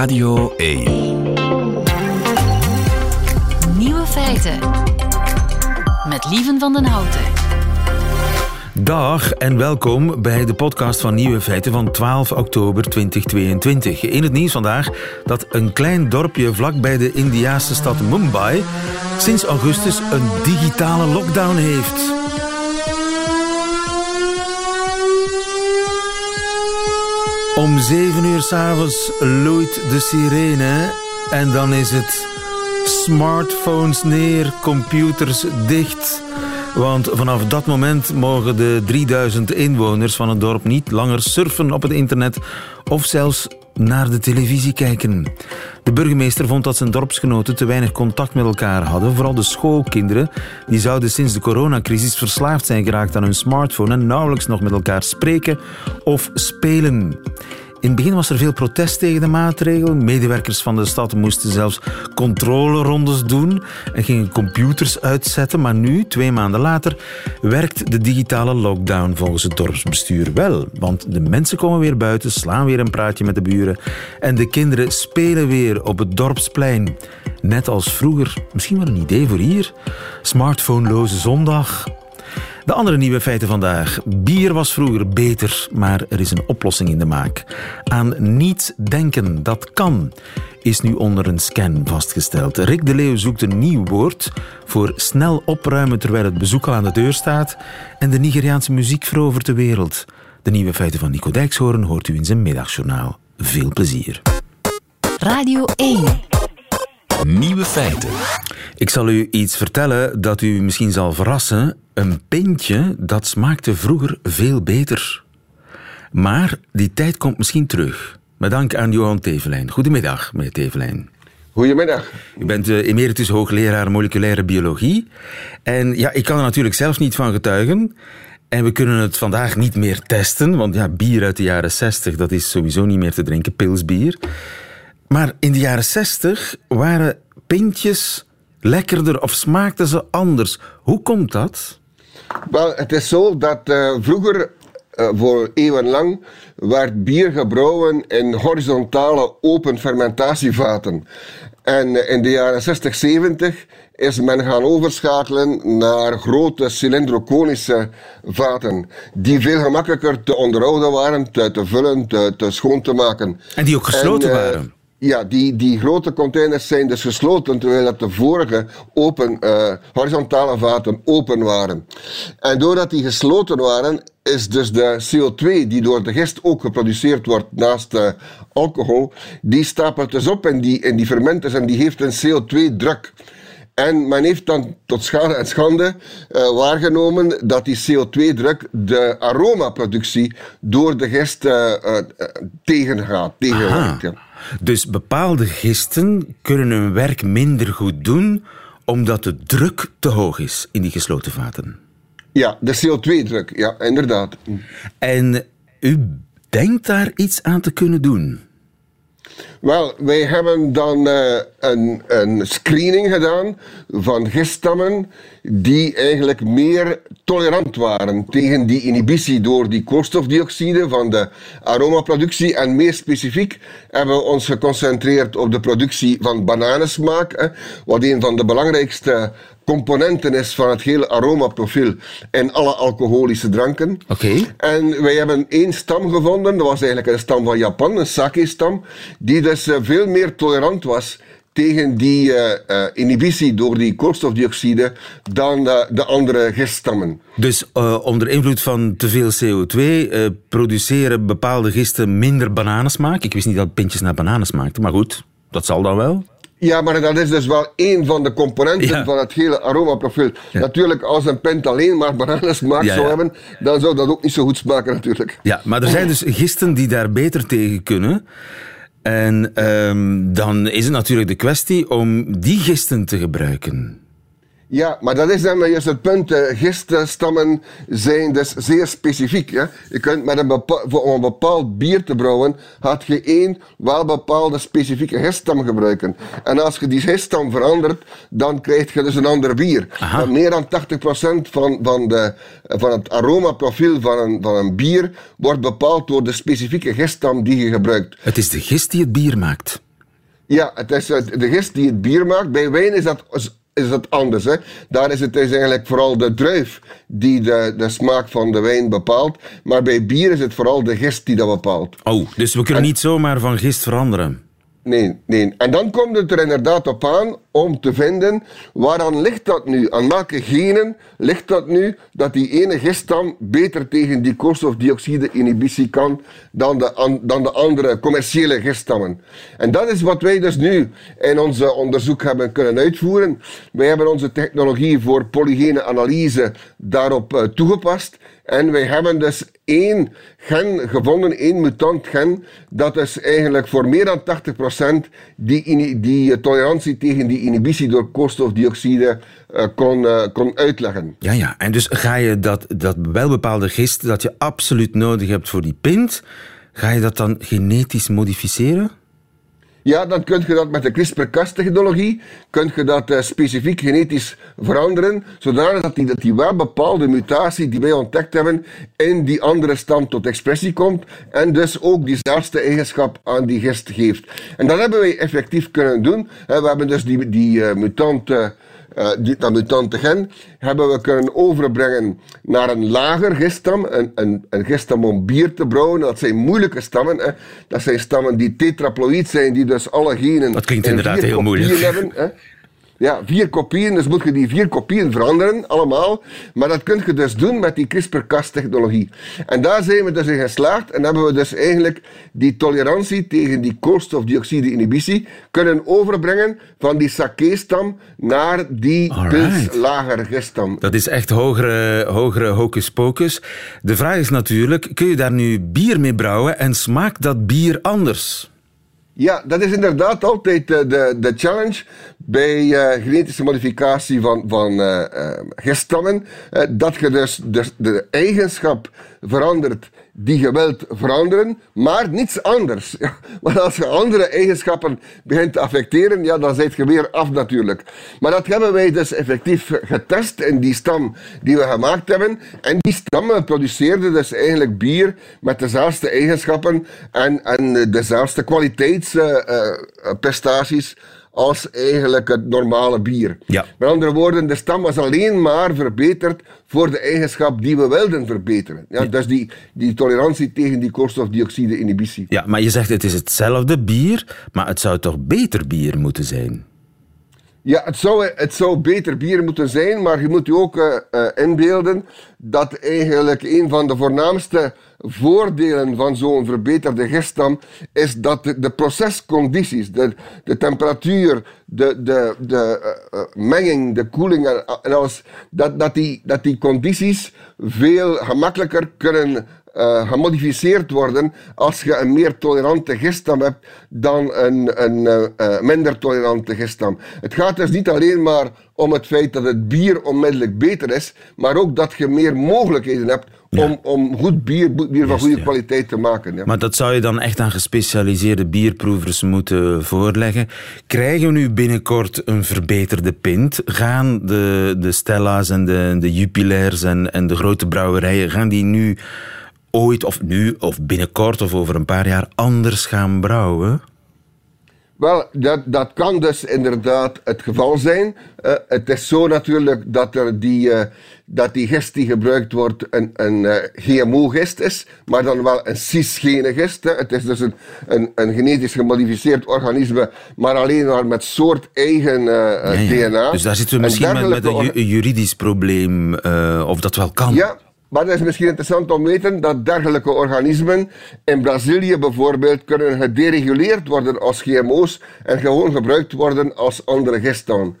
Radio 1. Nieuwe feiten. Met Lieven van den Houten. Dag en welkom bij de podcast van Nieuwe Feiten van 12 oktober 2022. In het nieuws vandaag dat een klein dorpje vlakbij de Indiaanse stad Mumbai sinds augustus een digitale lockdown heeft. Om 7 uur s'avonds loeit de sirene en dan is het smartphones neer, computers dicht. Want vanaf dat moment mogen de 3000 inwoners van het dorp niet langer surfen op het internet of zelfs naar de televisie kijken. De burgemeester vond dat zijn dorpsgenoten te weinig contact met elkaar hadden. Vooral de schoolkinderen. Die zouden sinds de coronacrisis verslaafd zijn geraakt aan hun smartphone en nauwelijks nog met elkaar spreken of spelen. In het begin was er veel protest tegen de maatregel. Medewerkers van de stad moesten zelfs controlerondes doen en gingen computers uitzetten. Maar nu, twee maanden later, werkt de digitale lockdown volgens het dorpsbestuur wel. Want de mensen komen weer buiten, slaan weer een praatje met de buren en de kinderen spelen weer op het dorpsplein. Net als vroeger. Misschien wel een idee voor hier. Smartphoneloze zondag. De andere nieuwe feiten vandaag. Bier was vroeger beter, maar er is een oplossing in de maak. Aan niet denken, dat kan, is nu onder een scan vastgesteld. Rick de Leeuw zoekt een nieuw woord voor snel opruimen terwijl het bezoek al aan de deur staat en de Nigeriaanse muziek verovert de wereld. De nieuwe feiten van Nico Dijkshoorn hoort u in zijn middagjournaal. Veel plezier. Radio 1. Nieuwe feiten. Ik zal u iets vertellen dat u misschien zal verrassen. Een pintje, dat smaakte vroeger veel beter. Maar die tijd komt misschien terug. Met dank aan Johan Tevelijn. Goedemiddag, meneer Tevelijn. Goedemiddag. U bent eh, emeritus hoogleraar moleculaire biologie. En ja, ik kan er natuurlijk zelf niet van getuigen. En we kunnen het vandaag niet meer testen, want ja, bier uit de jaren 60, dat is sowieso niet meer te drinken, pilsbier. Maar in de jaren 60 waren pintjes lekkerder of smaakten ze anders. Hoe komt dat? Wel, het is zo dat uh, vroeger, uh, voor eeuwenlang, werd bier gebrouwen in horizontale open fermentatievaten. En uh, in de jaren 60, 70 is men gaan overschakelen naar grote cylindroconische vaten, die veel gemakkelijker te onderhouden waren, te, te vullen, te, te, schoon te maken. En die ook gesloten en, waren? Ja, die, die grote containers zijn dus gesloten, terwijl dat de vorige open, uh, horizontale vaten open waren. En doordat die gesloten waren, is dus de CO2 die door de gist ook geproduceerd wordt naast de alcohol, die stapelt dus op in die, in die fermenters en die heeft een CO2-druk. En men heeft dan tot schade en schande uh, waargenomen dat die CO2-druk de aromaproductie door de gist tegengaat. tegenwerkt, ja. Dus bepaalde gisten kunnen hun werk minder goed doen omdat de druk te hoog is in die gesloten vaten. Ja, de CO2-druk, ja, inderdaad. En u denkt daar iets aan te kunnen doen? Wel, wij hebben dan uh, een, een, screening gedaan van giststammen die eigenlijk meer tolerant waren tegen die inhibitie door die koolstofdioxide van de aromaproductie. En meer specifiek hebben we ons geconcentreerd op de productie van bananensmaak, wat een van de belangrijkste componenten is van het hele aromaprofiel in alle alcoholische dranken. Okay. En wij hebben één stam gevonden, dat was eigenlijk een stam van Japan, een sake-stam, die dus uh, veel meer tolerant was tegen die uh, uh, inhibitie door die koolstofdioxide dan de andere giststammen. Dus onder invloed van te veel CO2 produceren bepaalde gisten minder bananensmaak? Ik wist niet dat pintjes naar bananen smaakten, maar goed, dat zal dan wel. Ja, maar dat is dus wel één van de componenten ja. van het hele aromaprofiel. Ja. Natuurlijk, als een pint alleen maar bananensmaak ja, zou hebben, dan zou dat ook niet zo goed smaken natuurlijk. Ja, maar er zijn dus gisten die daar beter tegen kunnen. En um, dan is het natuurlijk de kwestie om die gisten te gebruiken. Ja, maar dat is dan juist het punt. Giststammen zijn dus zeer specifiek. Hè? Je kunt met een bepaal, om een bepaald bier te brouwen, had je één wel bepaalde specifieke giststam gebruiken. En als je die giststam verandert, dan krijg je dus een ander bier. Meer dan 80% van, van, de, van het aromaprofiel van een, van een bier wordt bepaald door de specifieke giststam die je gebruikt. Het is de gist die het bier maakt. Ja, het is de gist die het bier maakt. Bij wijn is dat, is dat anders. Hè? Daar is het is eigenlijk vooral de druif die de, de smaak van de wijn bepaalt. Maar bij bier is het vooral de gist die dat bepaalt. Oh, dus we kunnen niet zomaar van gist veranderen? Nee, nee. En dan komt het er inderdaad op aan om te vinden waaraan ligt dat nu? Aan welke genen ligt dat nu dat die ene giststam beter tegen die koolstofdioxide-inhibitie kan dan de, dan de andere commerciële giststammen? En dat is wat wij dus nu in onze onderzoek hebben kunnen uitvoeren. Wij hebben onze technologie voor polygene analyse daarop uh, toegepast. En wij hebben dus één gen gevonden, één mutant gen, dat is eigenlijk voor meer dan 80% die, die tolerantie tegen die inhibitie door koolstofdioxide uh, kon, uh, kon uitleggen. Ja, ja, en dus ga je dat, dat wel bepaalde gist dat je absoluut nodig hebt voor die pint, ga je dat dan genetisch modificeren? Ja, dan kun je dat met de CRISPR-Cas-technologie, kun je dat uh, specifiek genetisch veranderen, zodanig dat die, dat die wel bepaalde mutatie die wij ontdekt hebben in die andere stam tot expressie komt en dus ook diezelfde eigenschap aan die gist geeft. En dat hebben wij effectief kunnen doen. We hebben dus die, die uh. Uh, die, dat mutante gen, hebben we kunnen overbrengen naar een lager giststam, een, een, een om bier te brouwen. Dat zijn moeilijke stammen. Hè. Dat zijn stammen die tetraploïd zijn, die dus alle genen... Dat klinkt inderdaad heel moeilijk. Hebben, hè. Ja, vier kopieën, dus moet je die vier kopieën veranderen, allemaal. Maar dat kun je dus doen met die CRISPR-Cas-technologie. En daar zijn we dus in geslaagd en hebben we dus eigenlijk die tolerantie tegen die koolstofdioxide-inhibitie kunnen overbrengen van die sake-stam naar die lagere gestam. Dat is echt hogere, hogere hocus pocus. De vraag is natuurlijk, kun je daar nu bier mee brouwen en smaakt dat bier anders? Ja, dat is inderdaad altijd de, de, de challenge bij uh, genetische modificatie van, van uh, gestammen. dat je dus de eigenschap verandert die je wilt veranderen, maar niets anders. Ja, want als je andere eigenschappen begint te affecteren, ja, dan zit je weer af natuurlijk. Maar dat hebben wij dus effectief getest in die stam die we gemaakt hebben. En die stammen produceerden dus eigenlijk bier met dezelfde eigenschappen en, en dezelfde kwaliteitsprestaties. Uh, als eigenlijk het normale bier. Ja. Met andere woorden, de stam was alleen maar verbeterd voor de eigenschap die we wilden verbeteren. Ja, Dus die, die tolerantie tegen die koolstofdioxide-inhibitie. Ja, maar je zegt het is hetzelfde bier, maar het zou toch beter bier moeten zijn? Ja, het zou, het zou beter bier moeten zijn, maar je moet je ook uh, uh, inbeelden dat eigenlijk een van de voornaamste voordelen van zo'n verbeterde giststam is dat de, procescondities, de, de temperatuur, de, de, de uh, menging, de koeling en, en alles, dat, dat, die, dat die condities veel gemakkelijker kunnen uh, gemodificeerd worden als je een meer tolerante giststam hebt dan een, een uh, minder tolerante giststam. Het gaat dus niet alleen maar om het feit dat het bier onmiddellijk beter is, maar ook dat je meer mogelijkheden hebt om, om goed bier, bier van goede kwaliteit te maken. Ja. Maar dat zou je dan echt aan gespecialiseerde bierproevers moeten voorleggen. Krijgen we nu binnenkort een verbeterde pint? Gaan de, de Stella's en de, de en, en de grote brouwerijen, gaan die nu ooit of nu of binnenkort of over een paar jaar anders gaan brouwen? Wel, dat, dat kan dus inderdaad het geval zijn. Uh, het is zo natuurlijk dat, er die, uh, dat die gist die gebruikt wordt een, een uh, GMO-gist is, maar dan wel een cisgene gist. Hè. Het is dus een, een, een, genetisch gemodificeerd organisme, maar alleen maar met soort eigen ja, ja. DNA. Dus daar zitten we misschien met, met een juridisch probleem, of dat wel kan. Ja, maar het is misschien interessant om te weten dat dergelijke organismen in Brazilië bijvoorbeeld kunnen gedereguleerd worden als GMO's en gewoon gebruikt worden als andere giststammen.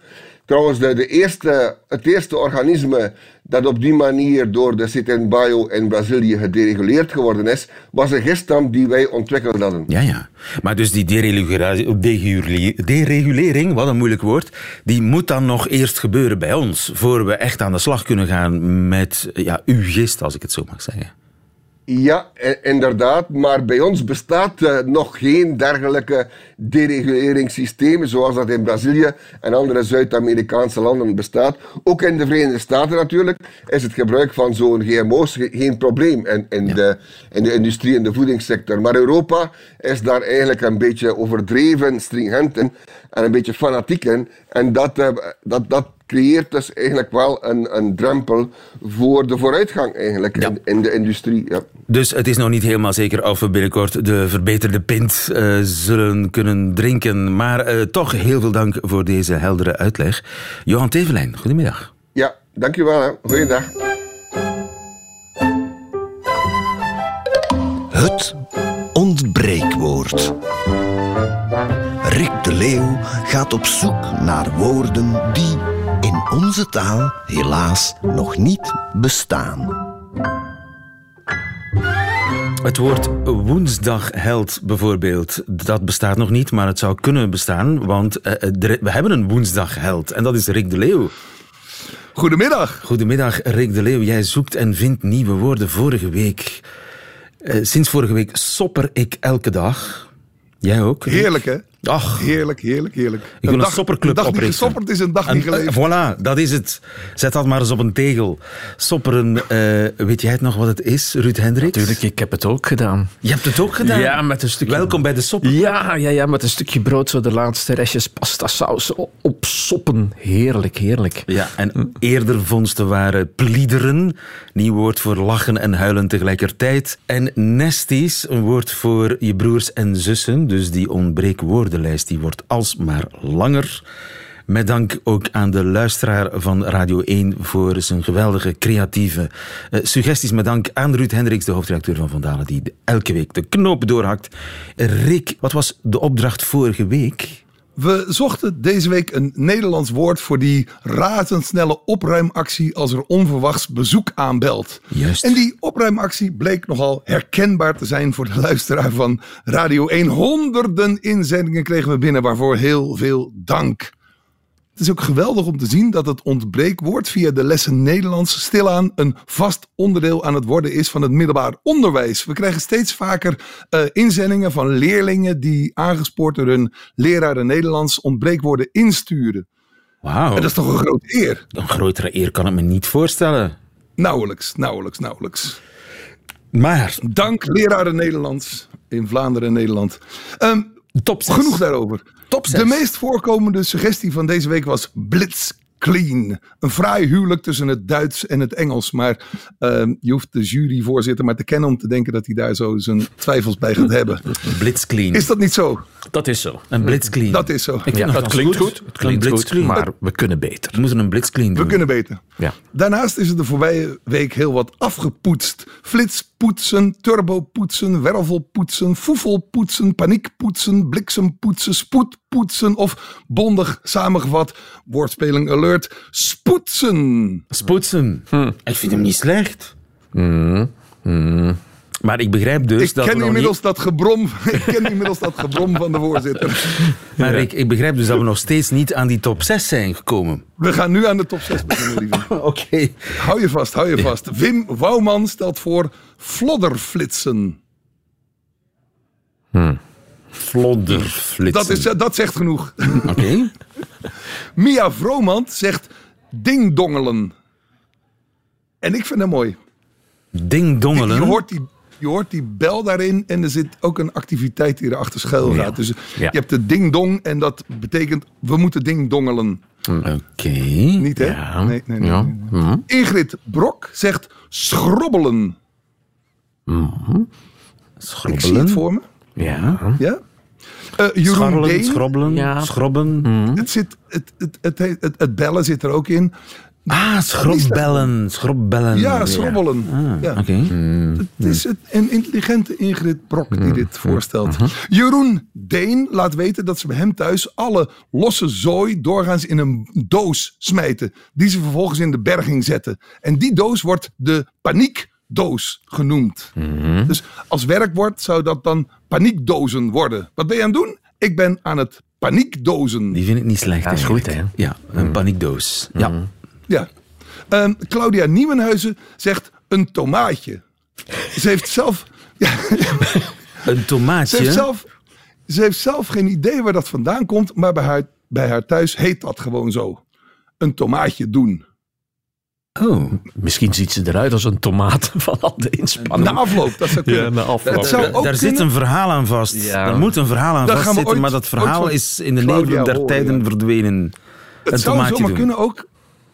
Trouwens, de, de eerste, het eerste organisme dat op die manier door de Citin Bio in Brazilië gedereguleerd geworden is, was een giststam die wij ontwikkeld hadden. Ja, ja. Maar dus die deregulering, wat een moeilijk woord, die moet dan nog eerst gebeuren bij ons, voor we echt aan de slag kunnen gaan met ja, uw gist, als ik het zo mag zeggen. Ja, inderdaad. Maar bij ons bestaat eh, nog geen dergelijke dereguleringssysteem zoals dat in Brazilië en andere Zuid-Amerikaanse landen bestaat. Ook in de Verenigde Staten natuurlijk is het gebruik van zo'n GMO's ge- geen probleem in, in, de, in de industrie en de voedingssector. Maar Europa is daar eigenlijk een beetje overdreven, stringent in en een beetje fanatiek in. En dat, eh, dat, dat creëert dus eigenlijk wel een, een drempel voor de vooruitgang eigenlijk in, in de industrie. Ja. Dus het is nog niet helemaal zeker of we binnenkort de verbeterde pint eh, zullen kunnen drinken. Maar eh, toch heel veel dank voor deze heldere uitleg. Johan Tevelijn, goedemiddag. Ja, dankjewel. Hè. Goeiedag. Het ontbreekwoord. Rick de Leeuw gaat op zoek naar woorden die in onze taal helaas nog niet bestaan. Het woord woensdagheld bijvoorbeeld, dat bestaat nog niet, maar het zou kunnen bestaan, want eh, er- we hebben een woensdagheld en dat is Rick de Leeuw. Goedemiddag. Goedemiddag, Rick de Leeuw. Jij zoekt en vindt nieuwe woorden. Vorige week, eh, sinds vorige week, sopper ik elke dag. Jij ook? Rick? Heerlijk, hè? Ach, Heerlijk, heerlijk, heerlijk. ik wil een, sopperclub Een dag niet oprichten. gesopperd is een dag En, niet geleefd. eh, voilà, dat is het. Zet dat maar eens op een tegel. Sopperen, eh, weet jij het nog wat het is, Ruud Hendricks? Tuurlijk, ik heb het ook gedaan. Je hebt het ook gedaan? Ja, met een stukje... Welkom bij de sopper. Ja, ja, ja, met een stukje brood, zo de laatste restjes pasta saus o- op soppen. Heerlijk, heerlijk. Ja, en eerder vondsten waren pliederen, nieuw woord voor lachen en huilen tegelijkertijd. En nesties, een woord voor je broers en zussen. Dus die ontbreekwoordenlijst die wordt alsmaar langer. Met dank ook aan de luisteraar van Radio 1 voor zijn geweldige creatieve eh, suggesties. Met dank aan Ruud Hendricks, de hoofdredacteur van Vandalen, die elke week de knoop doorhakt. Rick, wat was de opdracht vorige week? We zochten deze week een Nederlands woord voor die razendsnelle opruimactie als er onverwachts bezoek aanbelt. Juist. En die opruimactie bleek nogal herkenbaar te zijn voor de luisteraar van Radio 1. Honderden inzendingen kregen we binnen, waarvoor heel veel dank. Het is ook geweldig om te zien dat het ontbreekwoord via de lessen Nederlands stilaan een vast onderdeel aan het worden is van het middelbaar onderwijs. We krijgen steeds vaker eh, inzendingen van leerlingen die aangespoord door hun leraren Nederlands ontbreekwoorden insturen. Wauw, En dat is toch een grote eer? een grotere eer kan ik me niet voorstellen. Nauwelijks, nauwelijks, nauwelijks. Maar, Dank leraren Nederlands in Vlaanderen en Nederland. Ehm, top zes. Genoeg daarover. Top. De meest voorkomende suggestie van deze week was blitzclean. Een fraai huwelijk tussen het Duits en het Engels. Maar ehm, je hoeft de juryvoorzitter maar te kennen om te denken dat hij daar zo zijn twijfels bij gaat hebben. Blitzclean. Is dat niet zo? Dat is zo. Een blitzclean. Dat is zo. Ja, dat klinkt goed. Het klinkt een goed, blitzclean. maar we kunnen beter. We moeten een blitzclean doen. We kunnen beter. Ja. Daarnaast is er de voorbije week heel wat afgepoetst. Flitspoetsen, turbopoetsen, wervelpoetsen, foefelpoetsen, paniekpoetsen, bliksempoetsen, spoedpoetsen of bondig samengevat, woordspeling alert, spoetsen. Spoetsen. Hm. Ik vind hem niet slecht. Maar ik begrijp dus Ik dat we ken nog inmiddels dat gebrom. Ik ken inmiddels dat gebrom van de voorzitter. niet... Maar ik, ik begrijp dus dat we nog steeds niet aan die top 6 zijn gekomen. We gaan nu aan de top 6 beginnen, lieve. Oké. Hou je vast, hou je vast. Wim Wouwman stelt voor flodderflitsen. Flodderflitsen. Dat, is, dat zegt genoeg. Oké. Mia Vromand zegt dingdongelen. En ik vind dat mooi. Dingdongelen. Je hoort, die, je hoort die bel daarin en er zit ook een activiteit die erachter schuil gaat. Dus Ja. je hebt de dingdong en dat betekent we moeten dingdongelen. Oké. Niet hè? Ja. Nee, nee, nee, Ja. nee, nee. Ingrid Brok zegt schrobbelen. Ik zie het Schrobbelen. voor me. Ja. Ja? Eh Jeroen Scharrelen, Deen. schrobbelen, Ja. schrobben. Het, zit, het, het, het, het bellen zit er ook in. Ah, schrobbellen. Schrobbellen. Ja, schrobbelen. Ah, Ja. Oké. Het is een intelligente Ingrid Brok Mm, die dit voorstelt. Jeroen Deen laat weten dat ze bij hem thuis alle losse zooi doorgaans in een doos smijten. Die ze vervolgens in de berging zetten. En die doos wordt de paniekdoos genoemd. Dus als werkwoord zou dat dan paniekdozen worden. Wat ben je aan het doen? Ik ben aan het paniekdozen. Die vind ik niet slecht. Dat is goed, hè? Ja, een paniekdoos. Ja. Ja. Ehm, Claudia Nieuwenhuizen zegt een tomaatje. Ze heeft zelf... Ja, Een ze, tomaatje. heeft zelf, ze heeft zelf geen idee waar dat vandaan komt, maar bij haar, bij haar thuis heet dat gewoon zo. Een tomaatje doen. Oh, Misschien ziet ze eruit als een tomaat van al de inspanning. Na afloop, dat zou kunnen. Ja, na afloop. Het zou ook daar zit een verhaal aan vast. Ja. Daar moet een verhaal aan vastzitten, ooit- maar dat verhaal is in de nevel der horen, tijden ja. verdwenen. Het een zou tomaatje zomaar doen. kunnen ook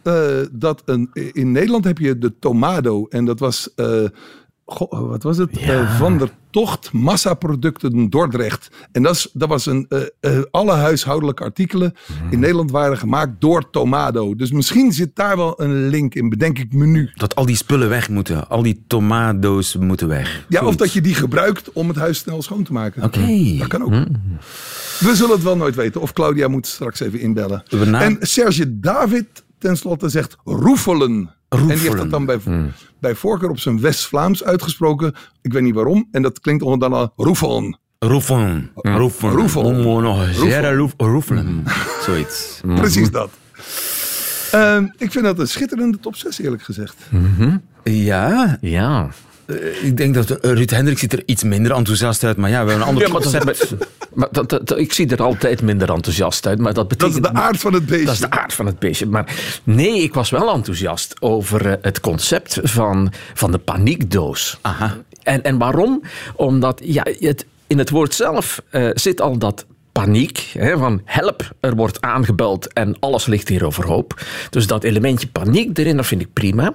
eh, dat een, in Nederland heb je de Tomado. En dat was, goh, wat was het? Ja. Eh, van der Tocht Massaproducten Dordrecht. En dat, is, dat was een, alle huishoudelijke artikelen Mhm. in Nederland waren gemaakt door Tomado. Dus misschien zit daar wel een link in, bedenk ik me nu. Dat al die spullen weg moeten. Al die tomado's moeten weg. Ja, of dat je die gebruikt om het huis snel schoon te maken. Oké. Dat kan ook. We zullen het wel nooit weten. Of Claudia moet straks even inbellen. En Serge David tenslotte zegt roefelen. En die heeft dat dan bij, bij voorkeur op zijn West-Vlaams uitgesproken. Ik weet niet waarom. En dat klinkt onder dan al roefelen. Roefelen. Roefelen. Roefelen. Oh, nog zeer roef- roefelen. Zoiets. Precies dat. Ehm, ik vind dat een schitterende top 6 eerlijk gezegd. Ja, Ja. Eh, ik denk dat eh, Ruud Hendrik ziet er iets minder enthousiast uit. Maar ja, we hebben een ander Ja, maar, dat, maar, maar dat, dat- ik zie er altijd minder enthousiast uit. Maar dat Dat is betekent de aard van het beestje. Dat is de aard van het beestje. Maar nee, ik was wel enthousiast over eh, het concept van, van de paniekdoos. Aha. En, en waarom? Omdat ja, het, in het woord zelf zit al dat paniek. Hè, van help, er wordt aangebeld en alles ligt hier overhoop. Dus dat elementje paniek erin, dat vind ik prima.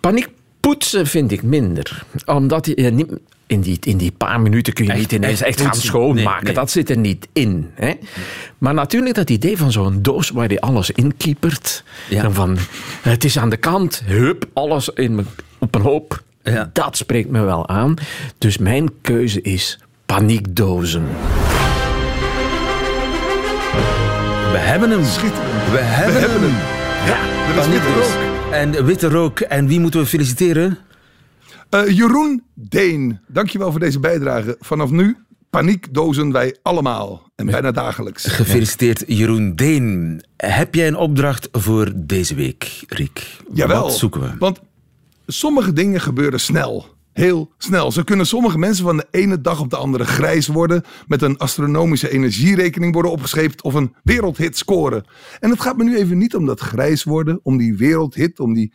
Paniek poetsen vind ik minder. Omdat je eh, niet... In die, in die paar minuten kun je Echt- niet ineens echt echt gaan schoonmaken. Nee, nee. Dat zit er niet in. Hè? Maar natuurlijk dat idee van zo'n doos waar je alles in kiepert. Ja. En van, het is aan de kant, hup, alles in, op een hoop. Ja. Dat spreekt me wel aan. Dus mijn keuze is paniekdozen. We hebben hem. Schitterend. We hebben, We hebben hem. hem. Er is Paniekdoos. En witte rook. En wie moeten we feliciteren? Eh, Jeroen Deen, dankjewel voor deze bijdrage. Vanaf nu paniekdozen wij allemaal. En bijna dagelijks. Gefeliciteerd Jeroen Deen. Heb jij een opdracht voor deze week, Riek? Jawel. Wat zoeken we? Want sommige dingen gebeuren snel. Heel snel. Zo kunnen sommige mensen van de ene dag op de andere grijs worden. Met een astronomische energierekening worden opgescheept. Of een wereldhit scoren. En het gaat me nu even niet om dat grijs worden. Om die wereldhit. Om die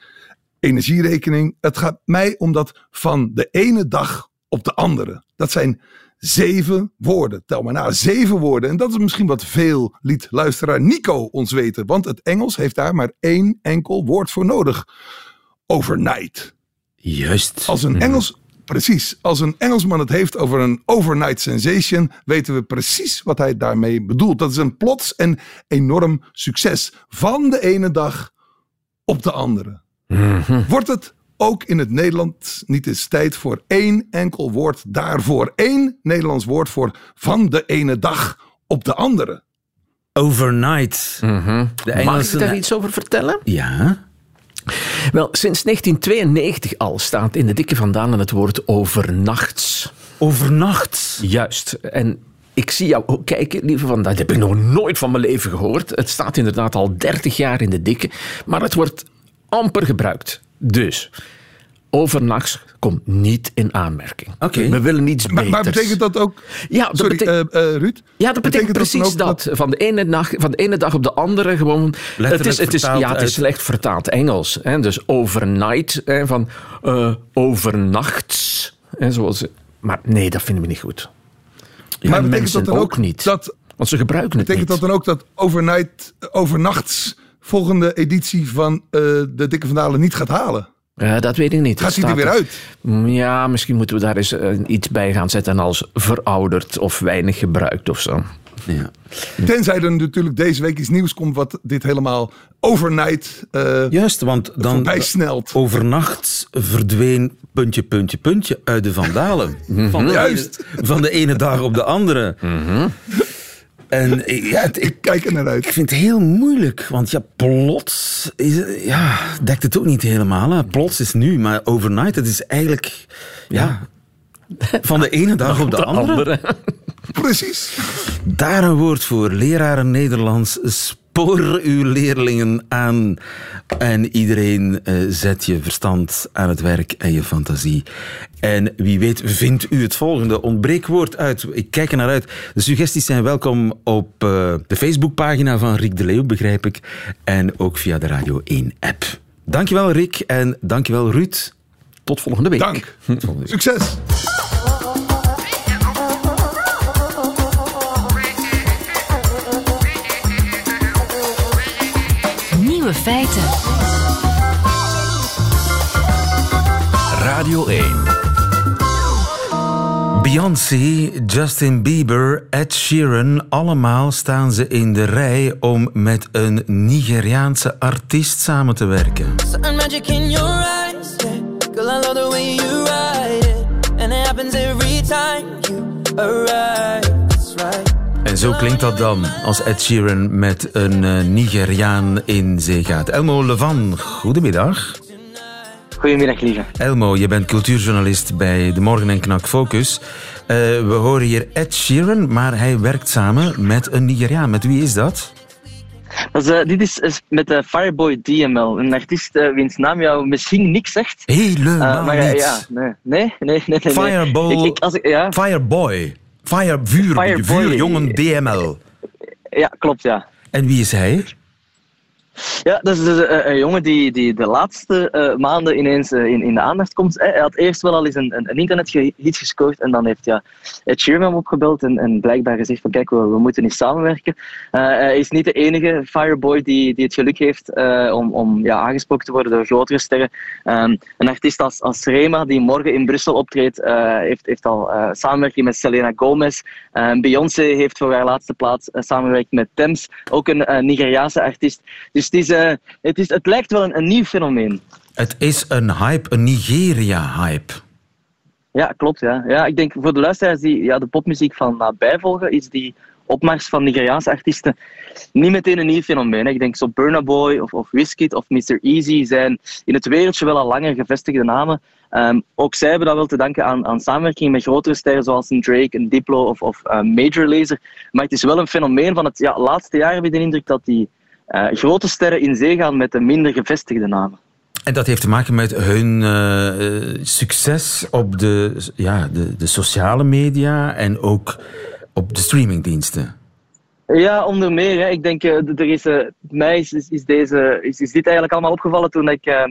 energierekening. Het gaat mij om dat van de ene dag op de andere. Dat zijn zeven woorden. Tel maar na, zeven woorden. En dat is misschien wat veel, liet luisteraar Nico ons weten. Want het Engels heeft daar maar één enkel woord voor nodig. Overnight. Juist. Als een Engels... Precies. Als een Engelsman het heeft over een overnight sensation, weten we precies wat hij daarmee bedoelt. Dat is een plots en enorm succes. Van de ene dag op de andere. Wordt het ook in het Nederlands niet eens tijd voor één enkel woord daarvoor? Eén Nederlands woord voor van de ene dag op de andere. Overnight. De Mag ik Engelsen... daar iets over vertellen? Ja. Wel, sinds 1992 al staat in de dikke vandaan het woord overnachts. Overnacht. Juist. En ik zie jou ook kijken, lieve van, dat heb ik nog nooit van mijn leven gehoord. Het staat inderdaad al 30 jaar in de dikke, maar het wordt amper gebruikt. Dus, overnachts komt niet in aanmerking. Oké. We willen niets Maar, maar beters. betekent dat ook... Ja, dat Sorry, betekent- eh, eh, Ruud? Ja, dat betekent, precies dat. Van, de ene nacht, van de ene dag op de andere gewoon. Het is, het is, vertaald ja, het is slecht vertaald Engels. Hè? Dus overnight, hè, van eh, overnachts. Hè, zoals, maar nee, dat vinden we niet goed. Ja, maar betekent dat dan ook, niet. dat Want ze gebruiken het Betekent niet. dat dan ook dat overnight, overnachts volgende editie van eh, de Dikke Vandalen niet gaat halen? Eh, dat weet ik niet. Gaat Het hij er weer uit? Mm, Ja, misschien moeten we daar eens eh, iets bij gaan zetten als verouderd of weinig gebruikt of zo. Ja. Tenzij er natuurlijk deze week iets nieuws komt wat dit helemaal overnight eh Juist, want dan snelt. overnacht verdween puntje, puntje, puntje uit de vandalen. Van de, Juist. Ene, van de ene dag op de andere. En ja, het- ik, Ik kijk er naar uit. ik vind het heel moeilijk, want ja, plots is, het- ja, dekt het ook niet helemaal. Hè. Plots is nu, maar overnight, het is eigenlijk ja, van de ene dag op de, andere. Precies. Daar een woord voor. Leraren Nederlands Spoor uw leerlingen aan en iedereen eh, zet je verstand aan het werk en je fantasie. En wie weet vindt u het volgende ontbreekwoord uit. Ik kijk er naar uit. De suggesties zijn welkom op eh, de Facebookpagina van Rick de Leeuw, begrijp ik. En ook via de Radio 1-app. Dankjewel Rick en dankjewel Ruud. Tot volgende week. Dank. Succes. Nieuwe feiten. Radio 1. Beyoncé, Justin Bieber, Ed Sheeran, allemaal staan ze in de rij om met een Nigeriaanse artiest samen te werken. Zo klinkt dat dan als Ed Sheeran met een eh, Nigeriaan in zee gaat. Elmo Levan, goedemiddag. Goedemiddag, lieve. Elmo, je bent cultuurjournalist bij De Morgen en Knak Focus. Eh, we horen hier Ed Sheeran, maar hij werkt samen met een Nigeriaan. Met wie is dat? Dat is, eh, dit is, is met de Fireboy DML, een artiest wiens naam jou misschien niks zegt. Helemaal maar ja, nee, nee, nee, nee. nee. Fireball, Ik, ik, als ik, ja, Fireboy. Fire, vuur, vuurjongen DML. ja, klopt, ja. En wie is hij? Ja, dat is dus een, een jongen die, die de laatste eh, maanden ineens eh, in, in de aandacht komt. Eh, Hij had eerst wel al eens een, een, een internethit gescoord en dan heeft ja, Ed Sheeran opgebeld en, en blijkbaar gezegd van kijk, we, we moeten eens samenwerken. Eh, hij is niet de enige Fireboy die, die het geluk heeft eh, om, om ja, aangesproken te worden door grotere sterren. Ehm, een artiest als, als Rema, die morgen in Brussel optreedt, eh, heeft, heeft al eh, samenwerking met Selena Gomez. Ehm, Beyoncé heeft voor haar laatste plaats eh, samengewerkt met Thames, ook een eh, Nigeriaanse artiest. Dus het, is, eh, het, is, het lijkt wel een, een nieuw fenomeen. Het is een hype, een Nigeria-hype. Ja, klopt. Ja. Ja, ik denk voor de luisteraars die ja, de popmuziek van nabij volgen, is die opmars van Nigeriaanse artiesten niet meteen een nieuw fenomeen. Ik denk zo Burna Boy of, of Wizkid of Mr. Easy zijn in het wereldje wel al langer gevestigde namen. Ehm, ook zij hebben dat wel te danken aan, aan samenwerking met grotere sterren zoals een Drake, een Diplo of, of eh, Major Lazer. Maar het is wel een fenomeen van het ja, laatste jaar heb ik de indruk dat die eh, grote sterren in zee gaan met de minder gevestigde namen. En dat heeft te maken met hun eh, eh, succes op de, ja, de, de sociale media en ook op de streamingdiensten. Ja, onder meer. Hè. Ik denk, eh, er is, eh, mij is, deze, is, is dit eigenlijk allemaal opgevallen toen ik eh,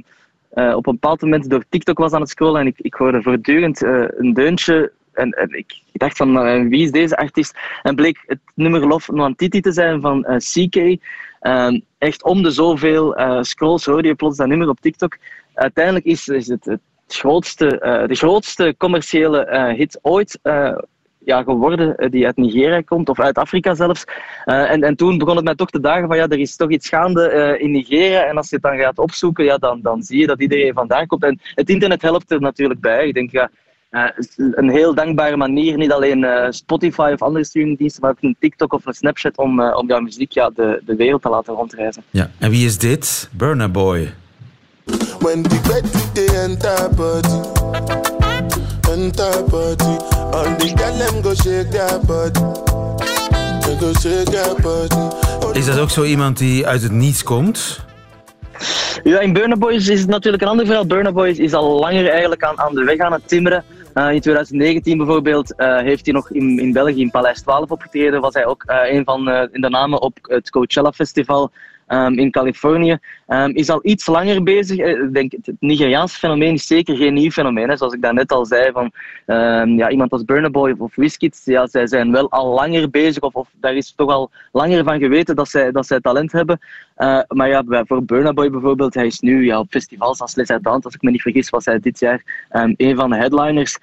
eh, op een bepaald moment door TikTok was aan het scrollen en ik, ik hoorde voortdurend eh, een deuntje. En, en ik dacht van, eh, wie is deze artiest? En bleek het nummer Love Nwantiti te zijn van eh, CK. Ehm, echt om de zoveel eh, scrolls hoorde je plots dat nummer op TikTok. Uiteindelijk is, is het, het grootste, eh, de grootste commerciële eh, hit ooit ja, geworden, die uit Nigeria komt, of uit Afrika zelfs. En, en toen begon het mij toch te dagen van ja, er is toch iets gaande in Nigeria. En als je het dan gaat opzoeken, ja, dan, dan zie je dat iedereen vandaar komt. En het internet helpt er natuurlijk bij. Ik denk, ja, eh, een heel dankbare manier, niet alleen eh, Spotify of andere streamingdiensten, maar ook een TikTok of een Snapchat om, eh, om jouw muziek ja, de, de wereld te laten rondreizen. Ja. En wie is dit? Burna Boy. When the bed they enter body, enter body. All the girl them go shake their body, they go shake their body. Is dat ook zo iemand die uit het niets komt? Ja, in Burna Boys is het natuurlijk een ander verhaal. Burna Boys is al langer eigenlijk aan, aan de weg aan het timmeren. Eh, in 2019 bijvoorbeeld eh, heeft hij nog in, in België in Paleis 12 opgetreden. Was hij ook eh, een van de namen op het Coachella Festival ehm, in Californië. Ehm, is al iets langer bezig. Eh, Ik denk, het Nigeriaanse fenomeen is zeker geen nieuw fenomeen. Hè. Zoals ik daarnet al zei, van ehm, ja, iemand als Burna Boy of, of Wizkid, ja, zij zijn wel al langer bezig. Of, of daar is toch al langer van geweten dat zij, dat zij talent hebben. Eh, maar ja, voor Burna Boy bijvoorbeeld, hij is nu ja, op festivals als Les Ardentes, als ik me niet vergis, was hij dit jaar een van de headliners.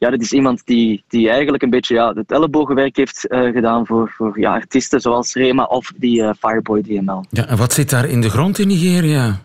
Ja, dat is iemand die, die eigenlijk een beetje ja, het ellebogenwerk heeft eh, gedaan voor, voor ja, artiesten zoals Rema of die eh, Fireboy DML. Ja, en wat zit daar in de grond in Nigeria?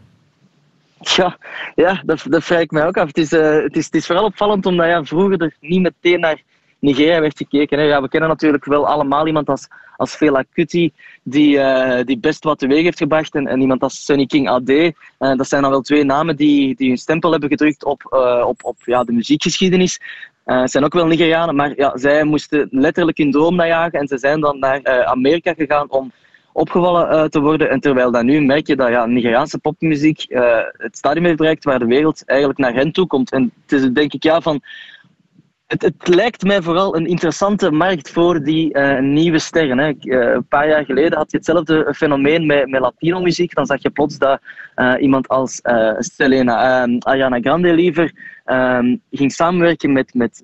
Ja, ja dat, dat vraag ik mij ook af. Het is, eh, het, is, het is vooral opvallend omdat ja, vroeger er niet meteen naar Nigeria werd gekeken. Hè. Ja, we kennen natuurlijk wel allemaal iemand als, als Fela Kuti, die, die best wat teweeg heeft gebracht. En, en iemand als Sunny King AD. Dat zijn dan wel twee namen die, die hun stempel hebben gedrukt op, op, op ja, de muziekgeschiedenis. Het zijn ook wel Nigerianen, maar ja, zij moesten letterlijk hun droom najagen. En ze zijn dan naar eh, Amerika gegaan om opgevallen eh, te worden. En terwijl dan nu merk je dat ja, Nigeriaanse popmuziek het stadium heeft bereikt waar de wereld eigenlijk naar hen toe komt. En het is denk ik ja van het, het, lijkt mij vooral een interessante markt voor die eh, nieuwe sterren. Hè. Uh, een paar jaar geleden had je hetzelfde fenomeen met, met Latino-muziek. Dan zag je plots dat uh, iemand als Selena, Ariana Grande liever, ehm, ging samenwerken met, met,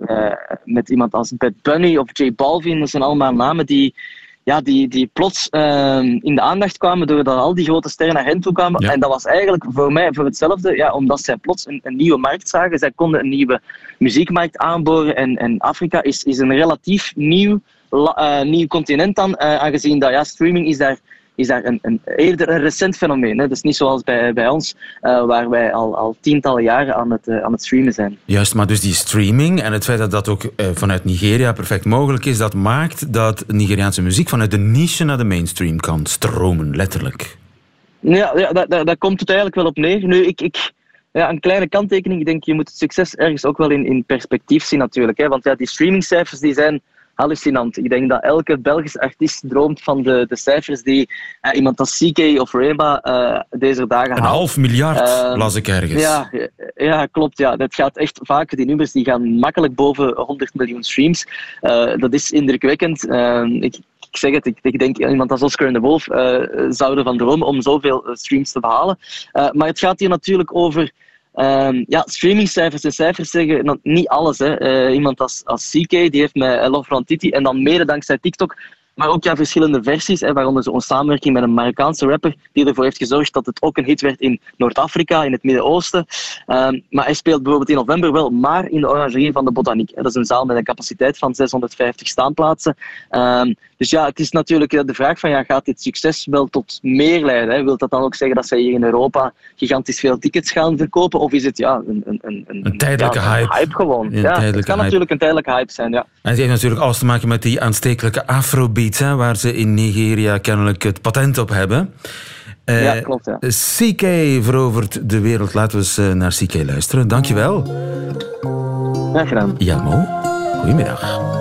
met iemand als Bad Bunny of J Balvin. Dat zijn allemaal namen die, ja, die, die plots ehm, in de aandacht kwamen doordat al die grote sterren naar hen toe kwamen. En dat was eigenlijk voor mij voor hetzelfde, ja, omdat zij plots een, een nieuwe markt zagen. Zij konden een nieuwe muziekmarkt aanboren en, en Afrika is, is een relatief nieuw, uh, nieuw continent dan, uh, aangezien dat ja, streaming is daar is daar een, een, eerder een recent fenomeen. Hè. Dus niet zoals bij, bij ons, uh, waar wij al, al tientallen jaren aan het, uh, aan het streamen zijn. Juist, maar dus die streaming en het feit dat dat ook uh, vanuit Nigeria perfect mogelijk is, dat maakt dat Nigeriaanse muziek vanuit de niche naar de mainstream kan stromen, letterlijk. Ja, ja dat, dat, dat komt het eigenlijk wel op neer. Nu, ik, ik, ja, een kleine kanttekening. Ik denk, je moet het succes ergens ook wel in, in perspectief zien natuurlijk. Hè. Want ja, die streamingcijfers die zijn hallucinant. Ik denk dat elke Belgische artiest droomt van de, de cijfers die uh, iemand als CK of Reba uh, deze dagen Een haalt. half miljard, uh, las ik ergens. Ja, ja, klopt. Ja. Dat gaat echt vaak, die nummers die gaan makkelijk boven 100 miljoen streams. dat is indrukwekkend. ik, ik zeg het, ik, ik, denk iemand als Oscar en de Wolf zou ervan dromen om zoveel streams te behalen. maar het gaat hier natuurlijk over Um, ja, streamingcijfers en cijfers zeggen niet alles. Hè. Uh, iemand als, als CK die heeft met Love From Titi en dan mede dankzij TikTok maar ook ja, verschillende versies, hè, waaronder zo'n samenwerking met een Marokkaanse rapper, die ervoor heeft gezorgd dat het ook een hit werd in Noord-Afrika, in het Midden-Oosten. Um, maar hij speelt bijvoorbeeld in november wel maar in de orangerie van de Botaniek. Dat is een zaal met een capaciteit van 650 staanplaatsen. Um, dus ja, het is natuurlijk de vraag van, ja, gaat dit succes wel tot meer leiden? Hè? Wilt dat dan ook zeggen dat zij hier in Europa gigantisch veel tickets gaan verkopen? Of is het ja, een, een, een, een tijdelijke ja, hype? hype gewoon. Een ja, tijdelijke het kan hype. natuurlijk een tijdelijke hype zijn, ja. En het heeft natuurlijk alles te maken met die aanstekelijke afrobeats, hè, waar ze in Nigeria kennelijk het patent op hebben. Uh, ja, klopt, ja. CK verovert de wereld. Laten we eens uh, naar CK luisteren. Dankjewel. Graag gedaan. Jelmo, goedemiddag.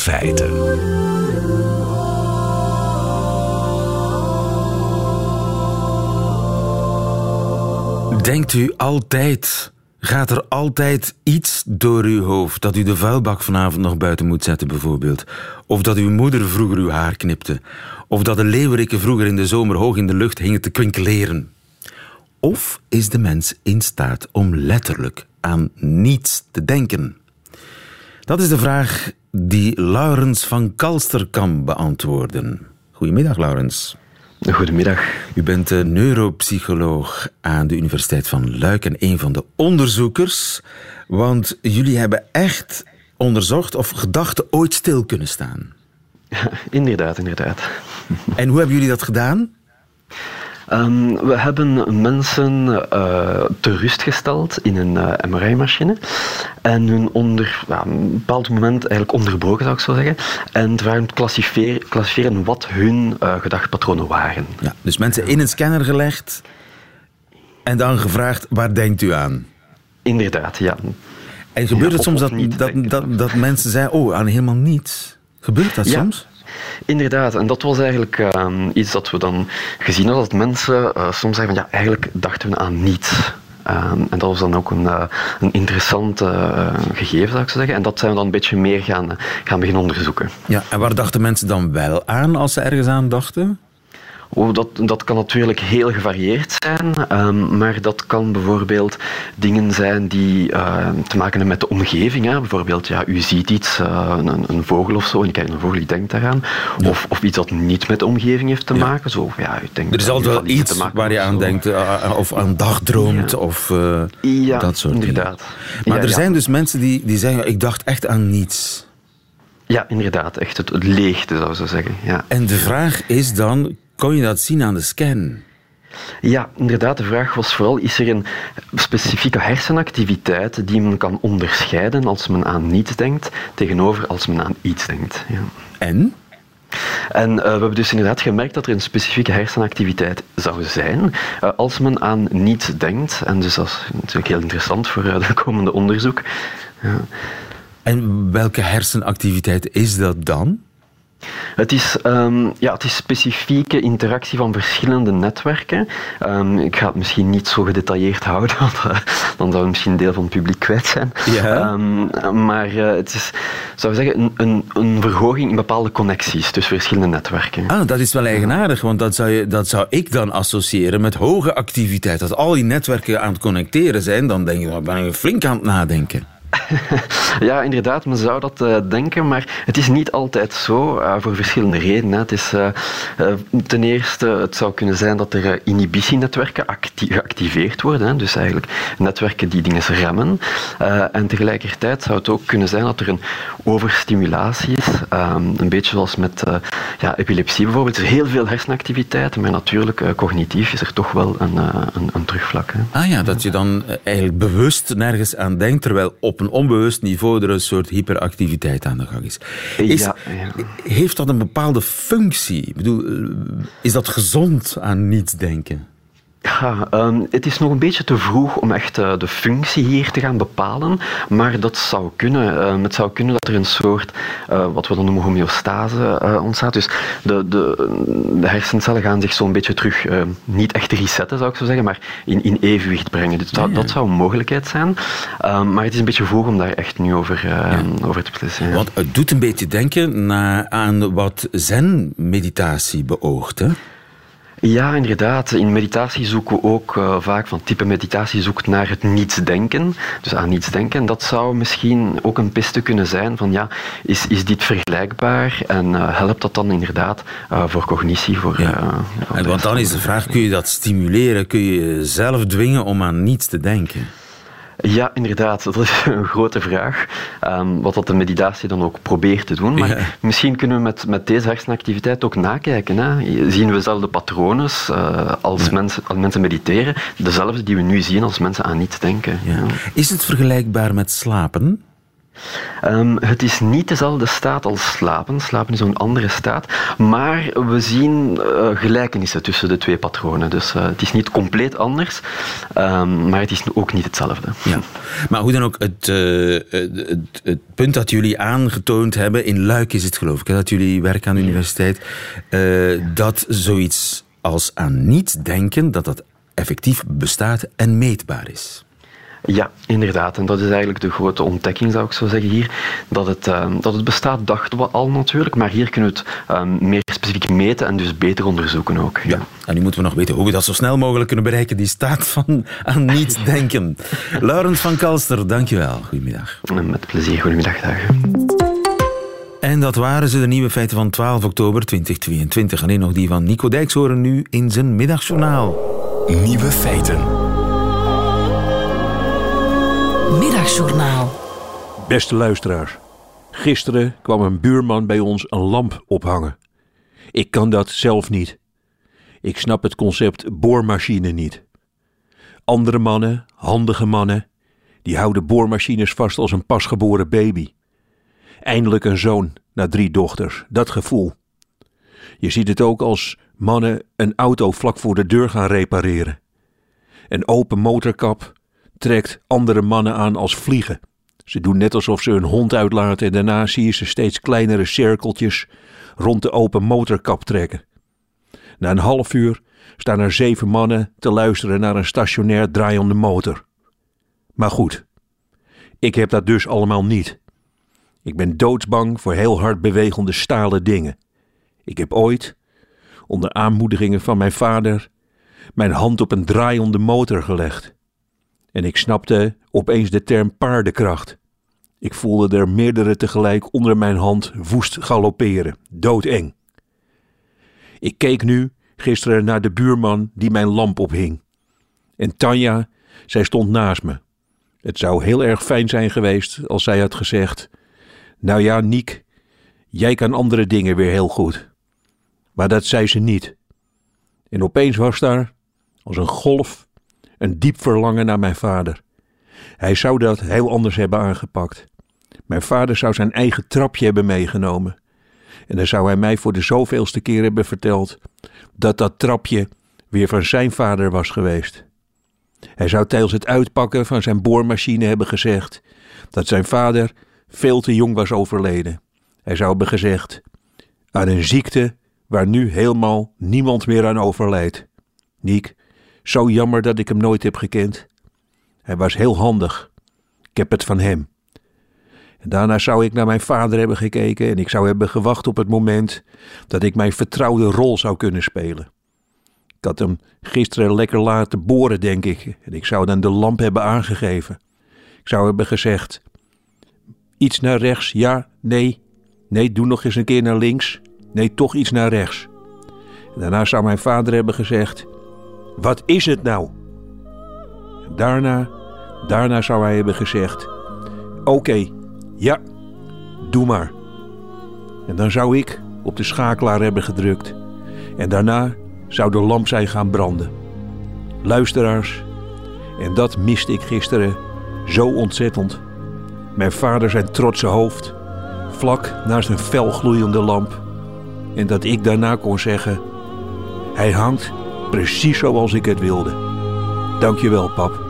feiten. Denkt u altijd, gaat er altijd iets door uw hoofd dat u de vuilbak vanavond nog buiten moet zetten bijvoorbeeld? Of dat uw moeder vroeger uw haar knipte? Of dat de leeuweriken vroeger in de zomer hoog in de lucht hingen te kwinkeleren? Of is de mens in staat om letterlijk aan niets te denken? Dat is de vraag die Laurens van Kalster kan beantwoorden. Goedemiddag, Laurens. Goedemiddag. U bent een neuropsycholoog aan de Universiteit van Luik en een van de onderzoekers. Want jullie hebben echt onderzocht of gedachten ooit stil kunnen staan. Ja, inderdaad, inderdaad. En hoe hebben jullie dat gedaan? Um, we hebben mensen uh, te rust gesteld in een uh, MRI-machine en hun onder ja, een bepaald moment eigenlijk onderbroken, zou ik zo zeggen, en te vragen klassificeren, klassificeren wat hun uh, gedachtpatronen waren. Ja, dus mensen in een scanner gelegd en dan gevraagd, waar denkt u aan? Inderdaad, ja. En gebeurt ja, het soms dat, dat, dat, dat, mensen zeggen, oh, aan helemaal niets? Gebeurt dat ja. soms? Inderdaad, en dat was eigenlijk uh, iets dat we dan gezien hadden, dat mensen uh, soms zeggen van ja, eigenlijk dachten we aan niets. Um, en dat was dan ook een, uh, een interessant gegeven, zou ik zeggen. En dat zijn we dan een beetje meer gaan, gaan beginnen onderzoeken. Ja, en waar dachten mensen dan wel aan als ze ergens aan dachten? Oh, dat, dat kan natuurlijk heel gevarieerd zijn, ehm, maar dat kan bijvoorbeeld dingen zijn die eh, te maken hebben met de omgeving. Hè. Bijvoorbeeld, ja, u ziet iets, uh, een, een, vogel of zo, en je kijkt naar een vogel, je denkt daaraan. Of, of iets dat niet met de omgeving heeft te maken. Zo, ja, u denkt, er is altijd wel iets waar je aan denkt, uh, of aan dagdroomt, of dat soort inderdaad. dingen. Maar er zijn dus mensen die, die zeggen, ik dacht echt aan niets. Ja, inderdaad. Echt het, het leegte, zou ze zeggen. Ja. En de vraag is dan, kon je dat zien aan de scan? Ja, inderdaad. De vraag was vooral, is er een specifieke hersenactiviteit die men kan onderscheiden als men aan niets denkt, tegenover als men aan iets denkt. Ja. En? En uh, we hebben dus inderdaad gemerkt dat er een specifieke hersenactiviteit zou zijn uh, als men aan niets denkt. En dus dat is natuurlijk heel interessant voor uh, de komende onderzoek. Ja. En welke hersenactiviteit is dat dan? Het is, um, ja, het is specifieke interactie van verschillende netwerken. Um, ik ga het misschien niet zo gedetailleerd houden, want uh, dan zou het misschien een deel van het publiek kwijt zijn. Ja. Um, maar uh, het is, zou zeggen, een, een, een, verhoging in bepaalde connecties tussen verschillende netwerken. Ah, dat is wel eigenaardig, want dat zou, je, dat zou ik dan associëren met hoge activiteit. Als al die netwerken aan het connecteren zijn, dan denk je, dan ben je flink aan het nadenken. ja, inderdaad, men zou dat uh, denken, maar het is niet altijd zo, uh, voor verschillende redenen. Het is, uh, ten eerste, het zou kunnen zijn dat er inhibitienetwerken acti geactiveerd worden, hè, dus eigenlijk netwerken die dingen remmen. en tegelijkertijd zou het ook kunnen zijn dat er een overstimulatie is, um, een beetje zoals met ja, epilepsie bijvoorbeeld. Er is heel veel hersenactiviteit, maar natuurlijk, cognitief is er toch wel een, een, een terugvlak. Hè. Ah ja, dat je dan eigenlijk bewust nergens aan denkt, terwijl op een onbewust niveau er een soort hyperactiviteit aan de gang is. is ja, ja. Heeft dat een bepaalde functie? Ik bedoel, is dat gezond aan niets denken? Ja, um, het is nog een beetje te vroeg om echt uh, de functie hier te gaan bepalen, maar dat zou kunnen. Um, het zou kunnen dat er een soort, uh, wat we dan noemen homeostase, uh, ontstaat. Dus de, de, de, hersencellen gaan zich zo'n beetje terug, niet echt resetten zou ik zo zeggen, maar in, in evenwicht brengen. Dus dat, ja, ja. dat zou een mogelijkheid zijn. Um, maar het is een beetje vroeg om daar echt nu over, ja. over te beslissen. Want het doet een beetje denken aan wat zen-meditatie beoogt, hè? Ja, inderdaad. In meditatie zoeken we ook uh, vaak van type meditatie zoekt naar het niets denken. Dus aan niets denken. Dat zou misschien ook een piste kunnen zijn van ja, is, is dit vergelijkbaar? En uh, helpt dat dan inderdaad uh, voor cognitie? Voor, ja. en want dan is de vraag, kun je dat stimuleren? Kun je jezelf dwingen om aan niets te denken? Ja, inderdaad. Dat is een grote vraag. Um, wat dat de meditatie dan ook probeert te doen. Maar ja. misschien kunnen we met, met deze hersenactiviteit ook nakijken. Hè. Zien we dezelfde patronen uh, als, ja. mensen, als mensen mediteren. Dezelfde die we nu zien als mensen aan niets denken. Ja. Is het vergelijkbaar met slapen? Um, het is niet dezelfde staat als slapen. Slapen is een andere staat. Maar we zien uh, gelijkenissen tussen de twee patronen. Dus uh, het is niet compleet anders, um, maar het is ook niet hetzelfde. Ja. Maar hoe dan ook, het, uh, het, het, punt dat jullie aangetoond hebben, in Luik is het geloof ik, hè, dat jullie werken aan de universiteit, dat zoiets als aan niet denken, dat dat effectief bestaat en meetbaar is. Ja, inderdaad. En dat is eigenlijk de grote ontdekking, zou ik zo zeggen hier. Dat het, uh, dat het bestaat, dachten we al natuurlijk, maar hier kunnen we het uh, meer specifiek meten en dus beter onderzoeken ook. Ja. ja. en nu moeten we nog weten hoe we dat zo snel mogelijk kunnen bereiken, die staat van aan niet denken. Laurens van Kalster, dankjewel. Goedemiddag. Met plezier, goedemiddag. Dag. En dat waren ze, de nieuwe feiten van 12 oktober 2022. Alleen nog die van Nico Dijks horen nu in zijn middagjournaal. Nieuwe feiten. Middagjournaal. Beste luisteraars. Gisteren kwam een buurman bij ons een lamp ophangen. Ik kan dat zelf niet. Ik snap het concept boormachine niet. Andere mannen, handige mannen, die houden boormachines vast als een pasgeboren baby. Eindelijk een zoon na drie dochters, dat gevoel. Je ziet het ook als mannen een auto vlak voor de deur gaan repareren. Een open motorkap trekt andere mannen aan als vliegen. Ze doen net alsof ze hun hond uitlaten en daarna zie je ze steeds kleinere cirkeltjes rond de open motorkap trekken. Na een half uur staan er zeven mannen te luisteren naar een stationair draaiende motor. Maar goed, ik heb dat dus allemaal niet. Ik ben doodsbang voor heel hard bewegende stalen dingen. Ik heb ooit, onder aanmoedigingen van mijn vader, mijn hand op een draaiende motor gelegd. En ik snapte opeens de term paardenkracht. Ik voelde er meerdere tegelijk onder mijn hand woest galopperen, doodeng. Ik keek nu gisteren naar de buurman die mijn lamp ophing. En Tanja, zij stond naast me. Het zou heel erg fijn zijn geweest als zij had gezegd: Nou ja, Niek, jij kan andere dingen weer heel goed. Maar dat zei ze niet. En opeens was daar, als een golf, een diep verlangen naar mijn vader. Hij zou dat heel anders hebben aangepakt. Mijn vader zou zijn eigen trapje hebben meegenomen. En dan zou hij mij voor de zoveelste keer hebben verteld dat dat trapje weer van zijn vader was geweest. Hij zou tijdens het uitpakken van zijn boormachine hebben gezegd dat zijn vader veel te jong was overleden. Hij zou hebben gezegd aan een ziekte waar nu helemaal niemand meer aan overlijdt. Niek, zo jammer dat ik hem nooit heb gekend. Hij was heel handig. Ik heb het van hem. Daarna zou ik naar mijn vader hebben gekeken en ik zou hebben gewacht op het moment dat ik mijn vertrouwde rol zou kunnen spelen. Ik had hem gisteren lekker laten boren, denk ik, en ik zou dan de lamp hebben aangegeven. Ik zou hebben gezegd: iets naar rechts, ja, nee, nee, doe nog eens een keer naar links, nee, toch iets naar rechts. Daarna zou mijn vader hebben gezegd: wat is het nou? Daarna, daarna zou hij hebben gezegd: oké, ja, doe maar. En dan zou ik op de schakelaar hebben gedrukt. En daarna zou de lamp zijn gaan branden. Luisteraars, en dat miste ik gisteren zo ontzettend. Mijn vader zijn trotse hoofd, vlak naast een felgloeiende lamp. En dat ik daarna kon zeggen: Hij hangt precies zoals ik het wilde. Dankjewel, pap.